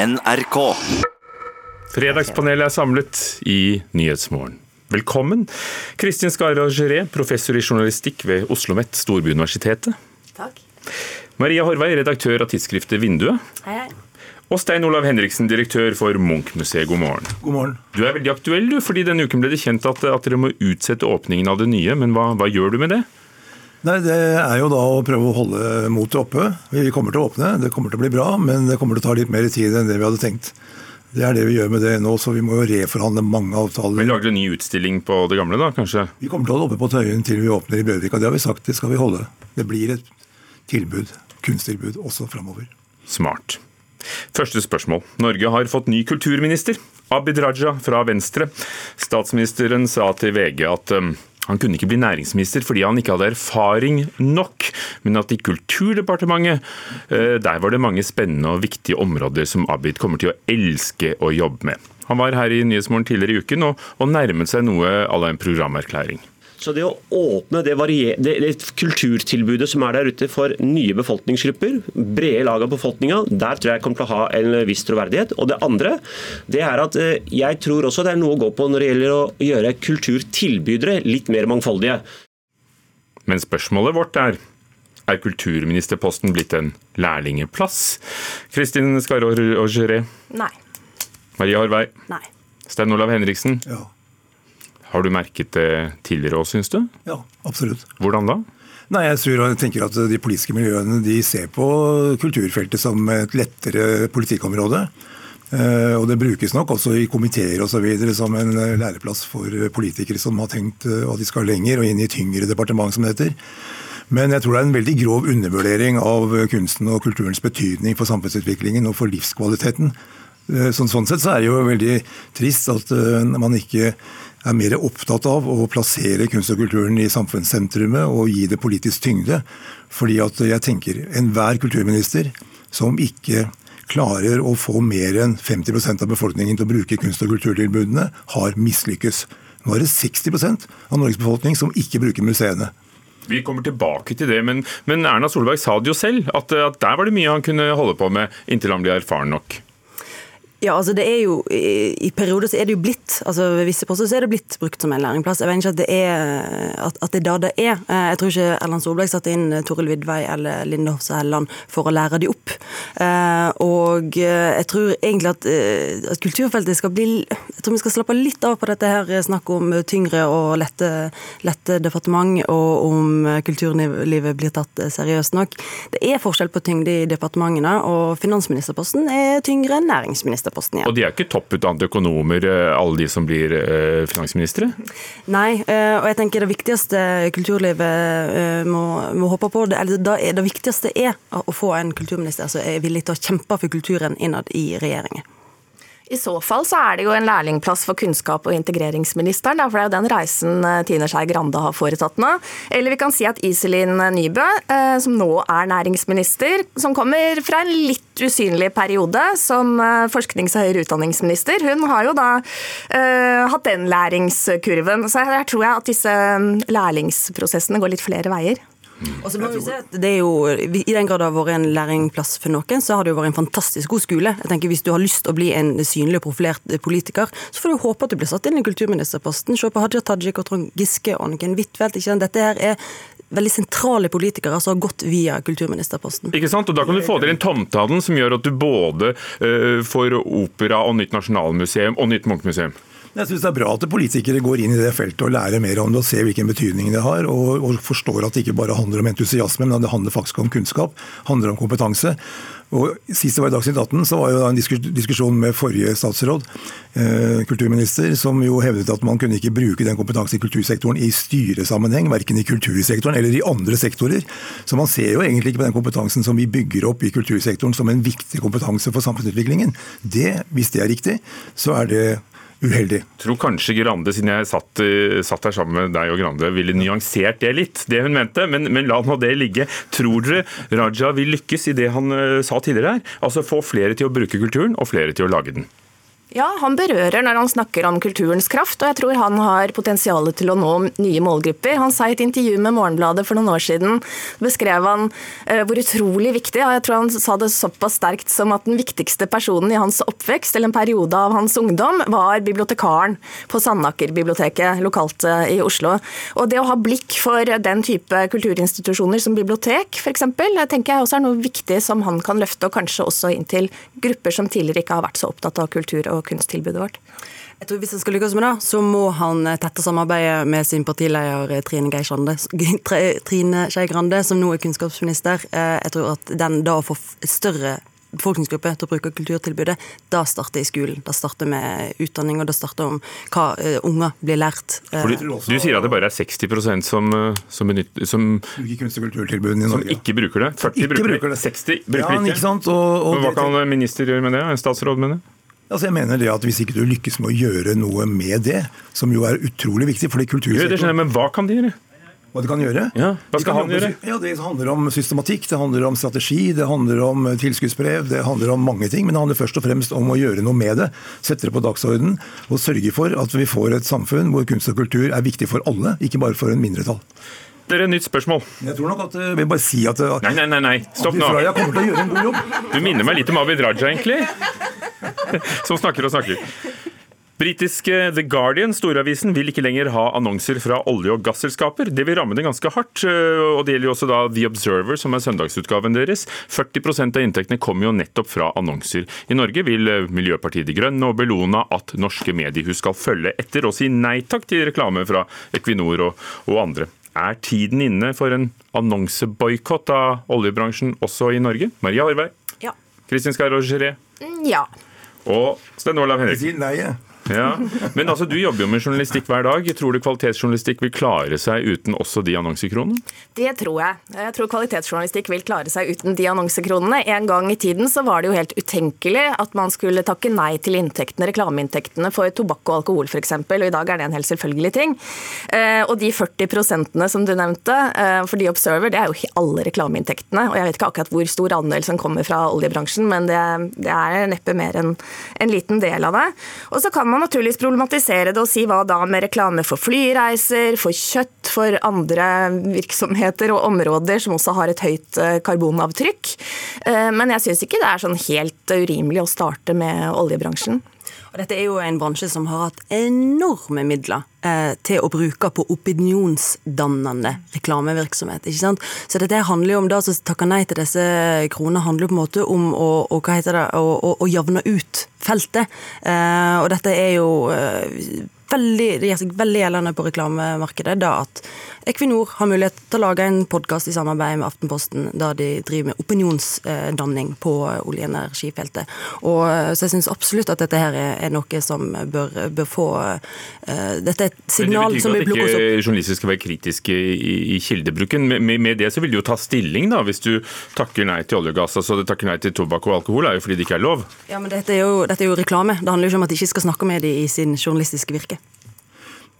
NRK. Fredagspanelet er samlet i Nyhetsmorgen. Velkommen, Kristin Skara Geré, professor i journalistikk ved Oslo OsloMet, Storbyuniversitetet. Takk. Maria Horvei, redaktør av tidsskriftet Vinduet. Hei, hei. Og Stein Olav Henriksen, direktør for Munch-museet. God morgen. God morgen. Du er veldig aktuell, du, fordi denne uken ble det kjent at, at dere må utsette åpningen av det nye. Men hva, hva gjør du med det? Nei, Det er jo da å prøve å holde motet oppe. Vi kommer til å åpne, det kommer til å bli bra, men det kommer til å ta litt mer tid enn det vi hadde tenkt. Det er det vi gjør med det nå, så vi må jo reforhandle mange avtaler. Men Lager du en ny utstilling på det gamle, da, kanskje? Vi kommer til å holde oppe på Tøyen til vi åpner i Bjørvika. Det har vi sagt, det skal vi holde. Det blir et tilbud, kunsttilbud, også framover. Smart. Første spørsmål. Norge har fått ny kulturminister. Abid Raja fra Venstre. Statsministeren sa til VG at um, han kunne ikke bli næringsminister fordi han ikke hadde erfaring nok, men at i Kulturdepartementet eh, der var det mange spennende og viktige områder som Abid kommer til å elske å jobbe med. Han var her i Nyhetsmorgen tidligere i uken og, og nærmet seg noe à la en programerklæring. Så det å åpne det, det, det, kulturtilbudet som er der ute for nye befolkningsgrupper, brede lag av befolkninga, der tror jeg kommer til å ha en viss troverdighet. Og det andre det er at eh, jeg tror også det er noe å gå på når det gjelder å gjøre kulturtilbydere litt mer mangfoldige. Men spørsmålet vårt er er kulturministerposten blitt en lærlingeplass? Kristin Skarår Augeré? Nei. Maria Harvei? Nei. Stein Olav Henriksen? Ja. Har du merket det tidligere òg, syns du? Ja, absolutt. Hvordan da? Nei, jeg tror jeg tenker at De politiske miljøene de ser på kulturfeltet som et lettere politikkområde. Eh, og Det brukes nok også i komiteer osv. som en læreplass for politikere som har tenkt eh, at de skal lenger og inn i tyngre departement, som det heter. Men jeg tror det er en veldig grov undervurdering av kunsten og kulturens betydning for samfunnsutviklingen og for livskvaliteten. Eh, sånn, sånn sett så er det jo veldig trist at man ikke er mer opptatt av å plassere kunst og kulturen i samfunnssentrumet og gi det politisk tyngde. Fordi at jeg tenker enhver kulturminister som ikke klarer å få mer enn 50% av befolkningen til å bruke kunst- og kulturtilbudene, har mislykkes. Nå er det 60% av Norges befolkning som ikke bruker museene. Vi kommer tilbake til det, men, men Erna Solberg sa det jo selv, at, at der var det mye han kunne holde på med inntil han ble erfaren nok. Ja, altså det er jo, I perioder så er det jo blitt altså ved visse poster så er det blitt brukt som en læringplass. Jeg vet ikke at det er, at, at det er da det er. Eh, jeg tror ikke Erland Solberg satte inn Toril Vidvei eller Linde Hofstad Helleland for å lære de opp. Eh, og jeg tror egentlig at, eh, at, kulturfeltet skal bli Jeg tror vi skal slappe litt av på dette her snakket om tyngre og lette, lette departement, og om kulturlivet blir tatt seriøst nok. Det er forskjell på tyngde i departementene, og finansministerposten er tyngre enn næringsminister ministerposten igjen. Og de er ikke topputdannede økonomer, eh, alle de som blir eh, finansministre? Nei, eh, og jeg tenker det viktigste kulturlivet må, må håpe på, eller det, det viktigste er å få en kulturminister som er villig til å kjempe for kulturen innad i regjeringen. I så fall så er det jo en lærlingplass for kunnskap- og integreringsministeren, for det er jo den reisen eh, Tine Skei Grande har foretatt nå. Eller vi kan si at Iselin Nybø, eh, som nå er næringsminister, som kommer fra en litt usynlig periode som eh, forsknings- og høyere utdanningsminister, hun har jo da uh, hatt den læringskurven. Så her tror jeg at disse lærlingsprosessene går litt flere veier. Og så må vi se at det er jo, I den grad det har vært en læringplass for noen, så har det jo vært en fantastisk god skole. Jeg tenker Hvis du har lyst til å bli en synlig og profilert politiker, så får du håpe at du blir satt inn i kulturministerposten. Se på Hadia Tajik og Trond Giske og Anniken Huitfeldt. Dette her er veldig sentrale politikere som har gått via kulturministerposten. Ikke sant, og Da kan du få til en tomtalen som gjør at du både uh, får opera og nytt nasjonalmuseum og nytt Munch-museum. Jeg synes Det er bra at politikere går inn i det feltet og lærer mer om det og ser hvilken betydning det har. Og, og forstår at det ikke bare handler om entusiasme, men at det handler faktisk om kunnskap. handler om kompetanse. Og Sist det var i Dagsnytt 18, så var jo en diskusjon med forrige statsråd, eh, kulturminister, som jo hevdet at man kunne ikke bruke den kompetansen i kultursektoren i styresammenheng, verken i kultursektoren eller i andre sektorer. Så man ser jo egentlig ikke på den kompetansen som vi bygger opp i kultursektoren som en viktig kompetanse for samfunnsutviklingen. Det, hvis det er riktig, så er det uheldig. Jeg tror kanskje Grande, siden jeg satt, eh, satt her sammen med deg og Grande, ville nyansert det litt, det hun mente. Men, men la nå det ligge. Tror dere Raja vil lykkes i det han uh, sa tidligere her? Altså få flere til å bruke kulturen, og flere til å lage den? Ja, han berører når han snakker om kulturens kraft, og jeg tror han har potensial til å nå nye målgrupper. Han sa i et intervju med Morgenbladet for noen år siden, beskrev han eh, hvor utrolig viktig, og jeg tror han sa det såpass sterkt som at den viktigste personen i hans oppvekst, eller en periode av hans ungdom, var bibliotekaren på Sandaker-biblioteket lokalt uh, i Oslo. Og det å ha blikk for den type kulturinstitusjoner som bibliotek, f.eks., tenker jeg også er noe viktig som han kan løfte, og kanskje også inn til grupper som tidligere ikke har vært så opptatt av kultur og kunsttilbudet vårt? Jeg tror Hvis han skal lykkes med det, så må han eh, tette samarbeidet med sin partileder eh, Trine Skei Grande, som nå er kunnskapsminister. Eh, jeg tror at den da får større befolkningsgruppe til å bruke kulturtilbudet, da starter i skolen. Da starter med utdanning, og da starter om hva uh, unger blir lært. Fordi, du sier at det bare er 60 som, som, benytter, som, som ikke bruker det? 40 bruker, bruker det, 60 bruker ja, det ikke? Sant? og, og hva kan minister gjøre med det? En statsråd med det? Altså jeg mener det at Hvis ikke du lykkes med å gjøre noe med det, som jo er utrolig viktig fordi kultursektoren... det skjønner jeg, Men hva kan de gjøre? Hva de kan gjøre? Ja, hva skal han gjøre? Ja, Det handler om systematikk, det handler om strategi, det handler om tilskuddsbrev, det handler om mange ting. Men det handler først og fremst om å gjøre noe med det. Sette det på dagsordenen og sørge for at vi får et samfunn hvor kunst og kultur er viktig for alle, ikke bare for en mindretall. Det er et nytt spørsmål. Jeg tror nok at jeg vil bare si at Nei, nei, nei, nei. stopp nå. Du minner meg litt om Abid Raja, egentlig. Som snakker og snakker. Britiske The Guardian, storavisen, vil ikke lenger ha annonser fra olje- og gasselskaper. Det vil ramme det ganske hardt. og Det gjelder jo også da The Observer, som er søndagsutgaven deres. 40% av inntektene kommer jo nettopp fra annonser. I Norge vil Miljøpartiet De Grønne og Bellona at norske mediehus skal følge etter og si nei takk til reklame fra Equinor og, og andre. Er tiden inne for en annonseboikott av oljebransjen også i Norge? Maria Horvei? Ja. Kristin Skarro Geré? Ja. Og Sten Olav Henriksen? Nei, ja. Ja, Men altså, du jobber jo med journalistikk hver dag. Tror du kvalitetsjournalistikk vil klare seg uten også de annonsekronene? Det tror jeg. Jeg tror kvalitetsjournalistikk vil klare seg uten de annonsekronene. En gang i tiden så var det jo helt utenkelig at man skulle takke nei til inntektene, reklameinntektene for tobakk og alkohol f.eks., og i dag er det en helt selvfølgelig ting. Eh, og de 40 prosentene som du nevnte eh, for de Observer, det er jo alle reklameinntektene. Og jeg vet ikke akkurat hvor stor andel som kommer fra oljebransjen, men det, det er neppe mer enn en liten del av det. Og så kan man naturligvis problematisere det og si hva da med reklame for flyreiser, for kjøtt, for andre virksomheter og områder som også har et høyt eh, karbonavtrykk. Eh, men jeg syns ikke det er sånn helt urimelig å starte med oljebransjen. Og dette er jo en bransje som har hatt enorme midler eh, til å bruke på opinionsdannende reklamevirksomhet. ikke sant? Så dette handler jo om det som takker nei til disse kronene, handler på en måte om å, å, hva heter det, å, å, å javne ut feltet. Eh, og dette er jo eh, veldig, det gjør seg veldig gjeldende på reklamemarkedet da at Equinor har mulighet til å lage en podkast i samarbeid med Aftenposten der de driver med opinionsdanning på olje- og energifeltet. Og, så jeg syns absolutt at dette her er noe som bør, bør få uh, Dette er et signal som vil plukke opp. opp. Det betyr ikke at journalister skal være kritiske i, i kildebruken. Med, med, det så vil de jo ta stilling, da, hvis du takker nei til olje og gass. altså Takker nei til tobakk og alkohol er jo fordi det ikke er lov. Ja, men dette er jo, dette er jo reklame. Det handler jo ikke om at de ikke skal snakke med dem i sin journalistiske virke.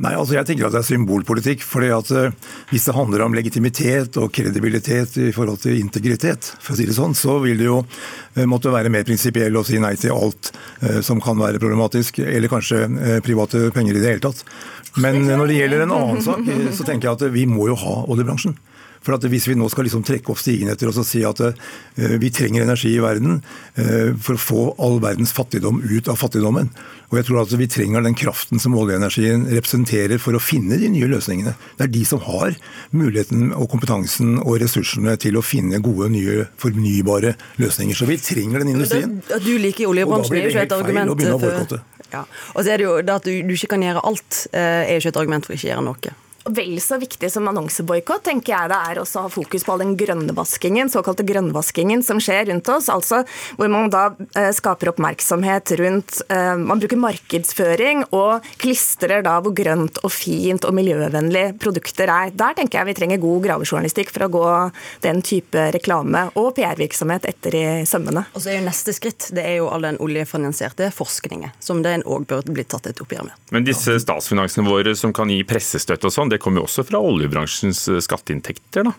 Nei, altså jeg tenker at det er symbolpolitikk. fordi at uh, Hvis det handler om legitimitet og kredibilitet i forhold til integritet, for å si det sånn, så vil det jo uh, måtte være mer prinsipiell å si nei til alt uh, som kan være problematisk, eller kanskje private penger i det hele tatt. Men når det gjelder en annen sak, så tenker jeg at vi må jo ha oljebransjen. For at Hvis vi nå skal liksom trekke opp stigen etter oss og si at uh, vi trenger energi i verden uh, for å få all verdens fattigdom ut av fattigdommen, og jeg tror altså vi trenger den kraften som oljeenergien representerer for å finne de nye løsningene. Det er de som har muligheten og kompetansen og ressursene til å finne gode, nye fornybare løsninger. Så vi trenger den industrien. At du liker oljebransjen er jo ikke et argument for ja. Og så er det jo det at du, du ikke kan gjøre alt, eh, er jo ikke et argument for ikke å gjøre noe. Vel så viktig som annonseboikott tenker jeg det er også å ha fokus på all den grønnvaskingen, såkalte grønnvaskingen som skjer rundt oss. altså Hvor man da eh, skaper oppmerksomhet rundt eh, Man bruker markedsføring og klistrer da hvor grønt og fint og miljøvennlig produkter er. Der tenker jeg vi trenger god gravejournalistikk for å gå den type reklame og PR-virksomhet etter i sømmene. Og så er jo Neste skritt det er jo all den oljefinansierte forskningen, som den òg bør bli tatt et oppgjør med. Men disse statsfinansene våre som kan gi pressestøtte og sånn, det kommer jo også fra oljebransjens eh, skatteinntekter, da?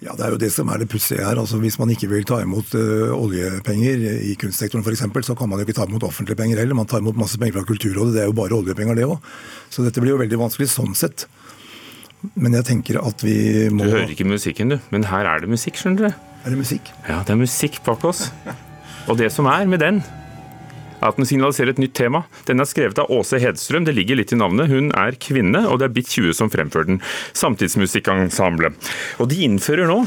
Ja, Det er jo det som er det pussige her. Altså, hvis man ikke vil ta imot uh, oljepenger i kunstsektoren f.eks., så kan man jo ikke ta imot offentlige penger heller. Man tar imot masse penger fra Kulturrådet, det er jo bare oljepenger det òg. Så dette blir jo veldig vanskelig sånn sett. Men jeg tenker at vi må Du hører ikke musikken, du. Men her er det musikk, skjønner du. Er det musikk? Ja, det er musikk bak oss. Og det som er med den, at den signaliserer et nytt tema. Den er skrevet av Åse Hedstrøm, det ligger litt i navnet. Hun er kvinne, og det er Bit 20 som fremfører den. Samtidsmusikkensemblet. Og de innfører nå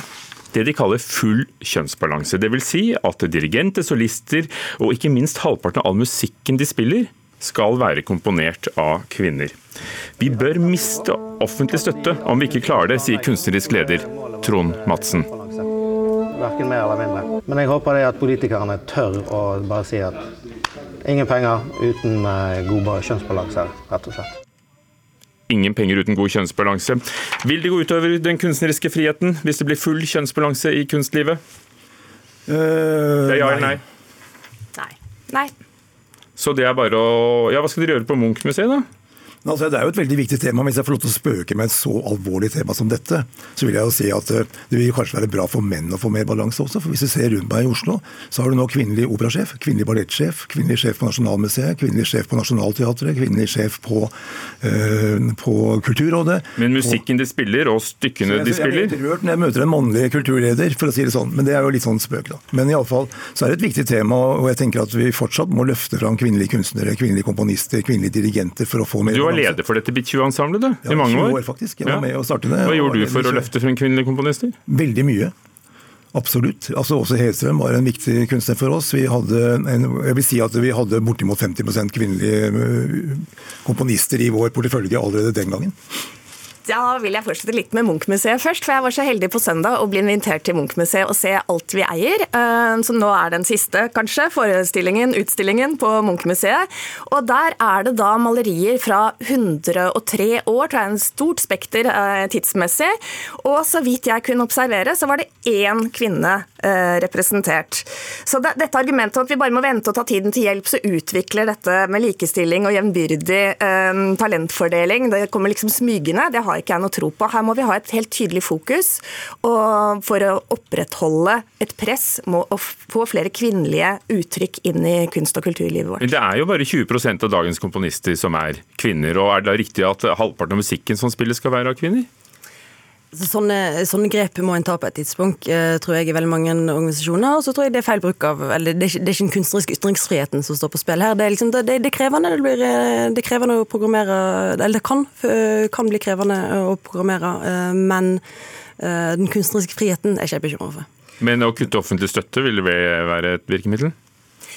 det de kaller full kjønnsbalanse. Dvs. Si at dirigenter, solister og ikke minst halvparten av all musikken de spiller, skal være komponert av kvinner. Vi bør miste offentlig støtte om vi ikke klarer det, sier kunstnerisk leder Trond Madsen. Verken mer eller mindre. Men jeg håper det at politikerne tør å bare si at Ingen penger uten eh, god kjønnsbalanse, rett og slett. Ingen penger uten god kjønnsbalanse. Vil det gå utover den kunstneriske friheten hvis det blir full kjønnsbalanse i kunstlivet? Uh, det er ja eller nei? Nei. Nei. Så det er bare å Ja, hva skal dere gjøre på Munch-museet, da? Altså, det er jo et veldig viktig tema. Hvis jeg får lov til å spøke med et så alvorlig tema som dette, så vil jeg jo si at eh, det vil kanskje være bra for menn å få mer balanse også. For hvis du ser rundt meg i Oslo, så har du nå kvinnelig operasjef, kvinnelig ballettsjef, kvinnelig sjef på Nasjonalmuseet, kvinnelig sjef på Nationaltheatret, kvinnelig sjef på, øh, på Kulturrådet. Men musikken de spiller, og stykkene de spiller? Jeg blir rørt når jeg møter en mannlig kulturleder, for å si det sånn. Men det er jo litt sånn spøk, da. Men iallfall så er det et viktig tema, og jeg tenker at vi fortsatt må løfte fram kvinnelige kunstnere, kvinnelige komponister, kvinnelige dirigenter for å få mer var leder for dette Bichu-ensemblet ja, i mange år. år faktisk. Jeg var med starte det. Hva gjorde du for å løfte frem kvinnelige komponister? Veldig mye. Absolutt. Altså Åse Hedstrøm var en viktig kunstner for oss. Vi hadde en, jeg vil si at vi hadde bortimot 50% kvinnelige øh, komponister i vår portefølje allerede den gangen. Da vil jeg fortsette litt med Munch-museet først. For jeg var så heldig på søndag å bli invitert til Munch-museet og se alt vi eier. Eh, som nå er den siste, kanskje, forestillingen, utstillingen på Munch-museet. Og der er det da malerier fra 103 år, tror jeg, en stort spekter eh, tidsmessig. Og så vidt jeg kunne observere, så var det én kvinne representert. Så det, dette argumentet om at vi bare må vente og ta tiden til hjelp, så utvikler dette med likestilling og jevnbyrdig talentfordeling, det kommer liksom smygende. det har ikke jeg noe tro på. Her må vi ha et helt tydelig fokus og for å opprettholde et press må å få flere kvinnelige uttrykk inn i kunst- og kulturlivet vårt. Men Det er jo bare 20% av dagens komponister som er kvinner. og Er det da riktig at halvparten av musikken som spilles skal være av kvinner? Sånne, sånne, grep må en ta på et tidspunkt, eh, tror jeg, i veldig mange organisasjoner. Og så tror jeg det er feil bruk av eller det er, ikke, det er ikke den kunstneriske ytringsfriheten som står på spill her. Det er, liksom, det, det er krevende. Det, blir, eh, det krevende å programmere Eller det kan, kan bli krevende å programmere, eh, men den kunstneriske friheten er ikke jeg bekymra for. Men å kutte offentlig støtte, vil det være et virkemiddel?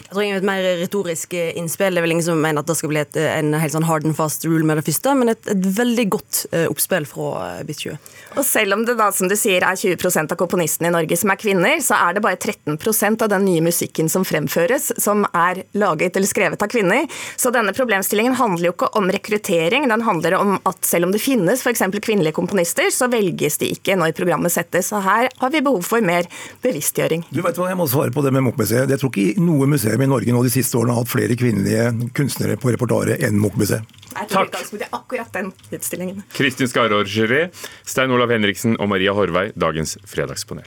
Jeg tror ingen et mer retorisk innspill. Det er vel ingen som mener at det skal bli et, en helt sånn hard and fast rule med det første, men et, et veldig godt uh, oppspill fra uh, Bit 20. Og selv om det da, som du sier, er 20% av komponistene i Norge som er kvinner, så er det bare 13% av den nye musikken som fremføres, som er laget eller skrevet av kvinner. Så denne problemstillingen handler jo ikke om rekruttering, den handler om at selv om det finnes f.eks. kvinnelige komponister, så velges de ikke når programmet settes. Og her har vi behov for mer bevisstgjøring. Du vet hva, Jeg må svare på det med Munch-museet. Jeg tror ikke noe museum museum i Norge nå de siste årene har hatt flere kvinnelige kunstnere på repertoaret enn Munch-museet. Takk. akkurat den utstillingen. Kristin Skarår Geré, Stein Olav Henriksen og Maria Horvei, dagens fredagspanel.